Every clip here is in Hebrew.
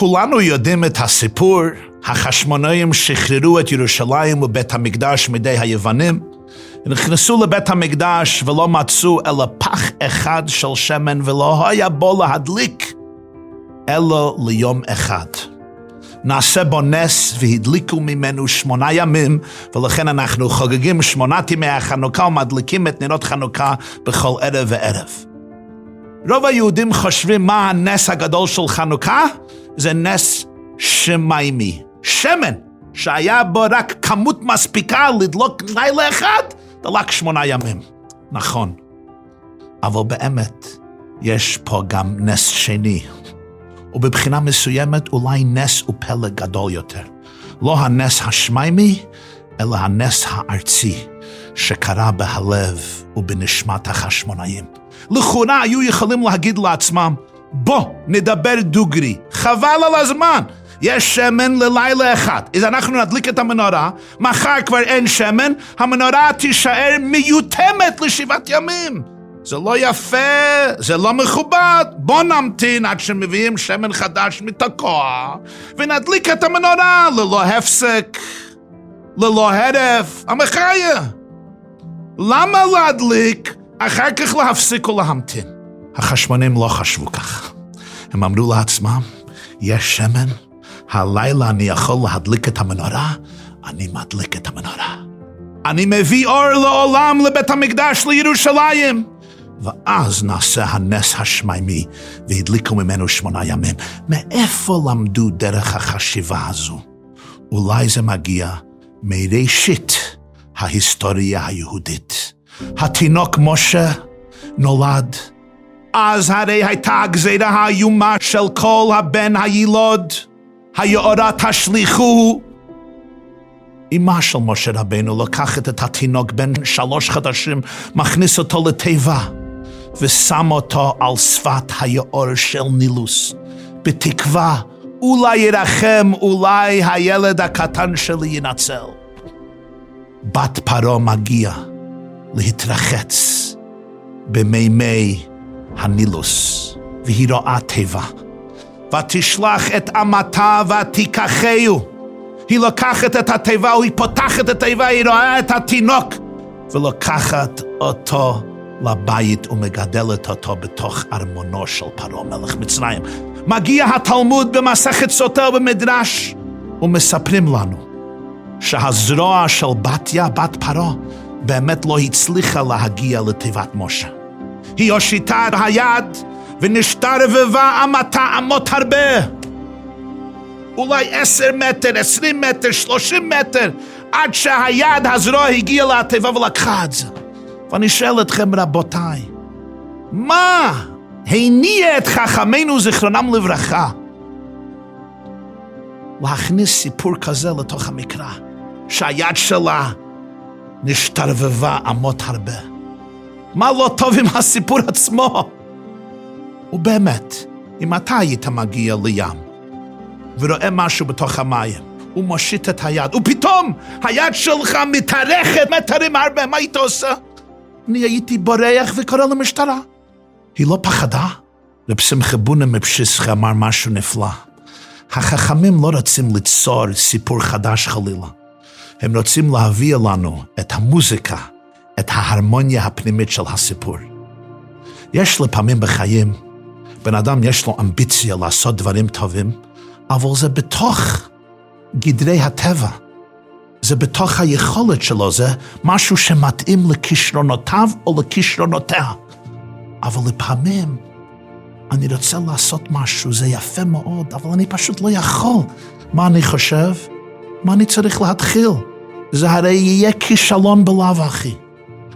כולנו יודעים את הסיפור, החשמונאים שחררו את ירושלים ובית המקדש מידי היוונים, נכנסו לבית המקדש ולא מצאו אלא פח אחד של שמן ולא היה בו להדליק אלא ליום אחד. נעשה בו נס והדליקו ממנו שמונה ימים, ולכן אנחנו חוגגים שמונת ימי החנוכה ומדליקים את נרות חנוכה בכל ערב וערב. רוב היהודים חושבים מה הנס הגדול של חנוכה? זה נס שמיימי. שמן, שהיה בו רק כמות מספיקה לדלוק לילה אחד, דלק שמונה ימים. נכון. אבל באמת, יש פה גם נס שני. ובבחינה מסוימת אולי נס ופלא גדול יותר. לא הנס השמיימי, אלא הנס הארצי, שקרה בהלב ובנשמת החשמונאים. לכאורה היו יכולים להגיד לעצמם, בוא נדבר דוגרי, חבל על הזמן. יש שמן ללילה אחד. אז אנחנו נדליק את המנורה, מחר כבר אין שמן, המנורה תישאר מיותמת לשבעת ימים. זה לא יפה, זה לא מכובד. בוא נמתין עד שמביאים שמן חדש מתקוע, ונדליק את המנורה ללא הפסק, ללא הרף, המחיה. למה להדליק, אחר כך להפסיק ולהמתין? החשמונים לא חשבו כך. הם אמרו לעצמם, יש שמן, הלילה אני יכול להדליק את המנורה, אני מדליק את המנורה. אני מביא אור לעולם לבית המקדש לירושלים. ואז נעשה הנס השמיימי, והדליקו ממנו שמונה ימים. מאיפה למדו דרך החשיבה הזו? אולי זה מגיע מראשית ההיסטוריה היהודית. התינוק משה נולד, אז הרי הייתה הגזירה האיומה של כל הבן הילוד, היאורה תשליכוהו. אמה של משה רבנו לוקחת את התינוק בן שלוש חדשים, מכניס אותו לתיבה. ושם אותו על שפת היאור של נילוס, בתקווה אולי ירחם, אולי הילד הקטן שלי ינצל. בת פרעה מגיע להתרחץ במימי הנילוס, והיא רואה תיבה. ותשלח את אמתה ותיקחהו. היא לוקחת את התיבה, היא פותחת את התיבה, היא רואה את התינוק, ולוקחת אותו לבית ומגדלת אותו בתוך ארמונו של פרעה מלך מצרים. מגיע התלמוד במסכת סוטה במדרש, ומספרים לנו שהזרוע של בתיה, בת פרעה, באמת לא הצליחה להגיע לתיבת משה. היא הושיטה את היד ונשתרבבה אמתה אמות הרבה. אולי עשר מטר, עשרים מטר, שלושים מטר, עד שהיד הזרוע הגיעה לתיבה ולקחה את זה. ואני שואל אתכם, רבותיי, מה הניע את חכמינו זיכרונם לברכה להכניס סיפור כזה לתוך המקרא, שהיד שלה נשתרבבה אמות הרבה? מה לא טוב עם הסיפור עצמו? ובאמת, אם אתה היית מגיע לים ורואה משהו בתוך המים, הוא מושיט את היד, ופתאום היד שלך מתארכת מטרים הרבה, מה היית עושה? אני הייתי בורח וקורא למשטרה. היא לא פחדה? רב שמחה בונה מפשיסח אמר משהו נפלא. החכמים לא רוצים ליצור סיפור חדש חלילה. הם רוצים להביא לנו את המוזיקה, את ההרמוניה הפנימית של הסיפור. יש לפעמים בחיים, בן אדם יש לו אמביציה לעשות דברים טובים, אבל זה בתוך גדרי הטבע. זה בתוך היכולת שלו, זה משהו שמתאים לכישרונותיו או לכישרונותיה. אבל לפעמים אני רוצה לעשות משהו, זה יפה מאוד, אבל אני פשוט לא יכול. מה אני חושב? מה אני צריך להתחיל? זה הרי יהיה כישלון בלאו הכי.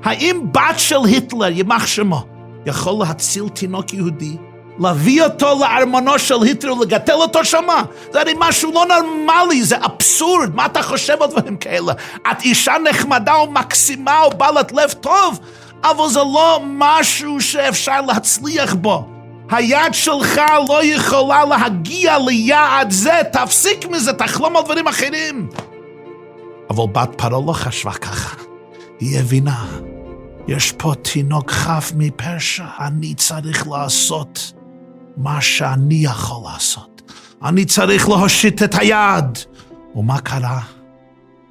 האם בת של היטלר, יימח שמו, יכול להציל תינוק יהודי להביא אותו לארמונו של היטלר ולגטל אותו שמה. זה הרי משהו לא נורמלי, זה אבסורד, מה אתה חושב על דברים כאלה? את אישה נחמדה ומקסימה ובעלת לב טוב, אבל זה לא משהו שאפשר להצליח בו. היד שלך לא יכולה להגיע ליעד זה, תפסיק מזה, תחלום על דברים אחרים. אבל בת פרעה לא חשבה ככה, היא הבינה. יש פה תינוק חף מפשע, אני צריך לעשות מה שאני יכול לעשות. אני צריך להושיט את היד. ומה קרה?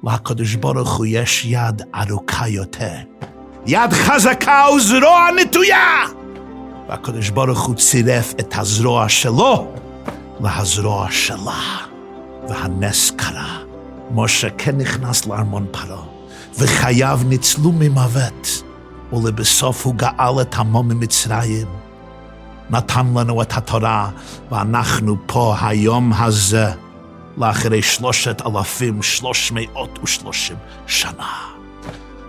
לקדוש ברוך הוא יש יד ארוכה יותר. יד חזקה וזרוע נטויה! והקדוש ברוך הוא צירף את הזרוע שלו להזרוע שלה. והנס קרה. משה כן נכנס לארמון פרעה, וחייו ניצלו ממוות, ולבסוף הוא גאל את עמו ממצרים. נתן לנו את התורה, ואנחנו פה היום הזה, לאחרי שלושת אלפים שלוש מאות ושלושים שנה.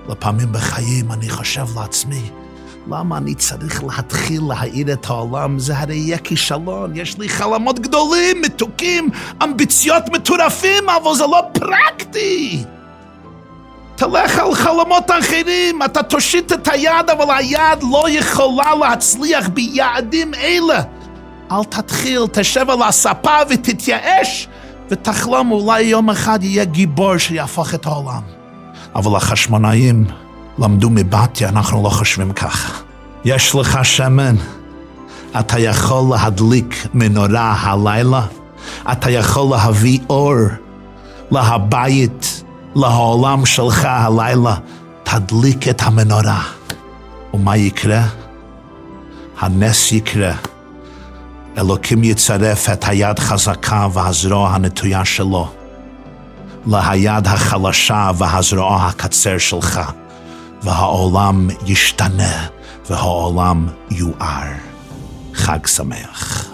לפעמים בחיים אני חושב לעצמי, למה אני צריך להתחיל להאיר את העולם? זה הרי יהיה כישלון. יש לי חלומות גדולים, מתוקים, אמביציות מטורפים, אבל זה לא פרקטי. תלך על חלומות אחרים, אתה תושיט את היד, אבל היד לא יכולה להצליח ביעדים אלה. אל תתחיל, תשב על הספה ותתייאש, ותחלום אולי יום אחד יהיה גיבור שיהפוך את העולם. אבל החשמונאים למדו מבתיה, אנחנו לא חושבים ככה. יש לך שמן, אתה יכול להדליק מנורה הלילה, אתה יכול להביא אור להבית, לעולם שלך הלילה, תדליק את המנורה. ומה יקרה? הנס יקרה. אלוקים יצרף את היד חזקה והזרוע הנטויה שלו ליד החלשה והזרוע הקצר שלך. והעולם ישתנה והעולם יואר. חג שמח.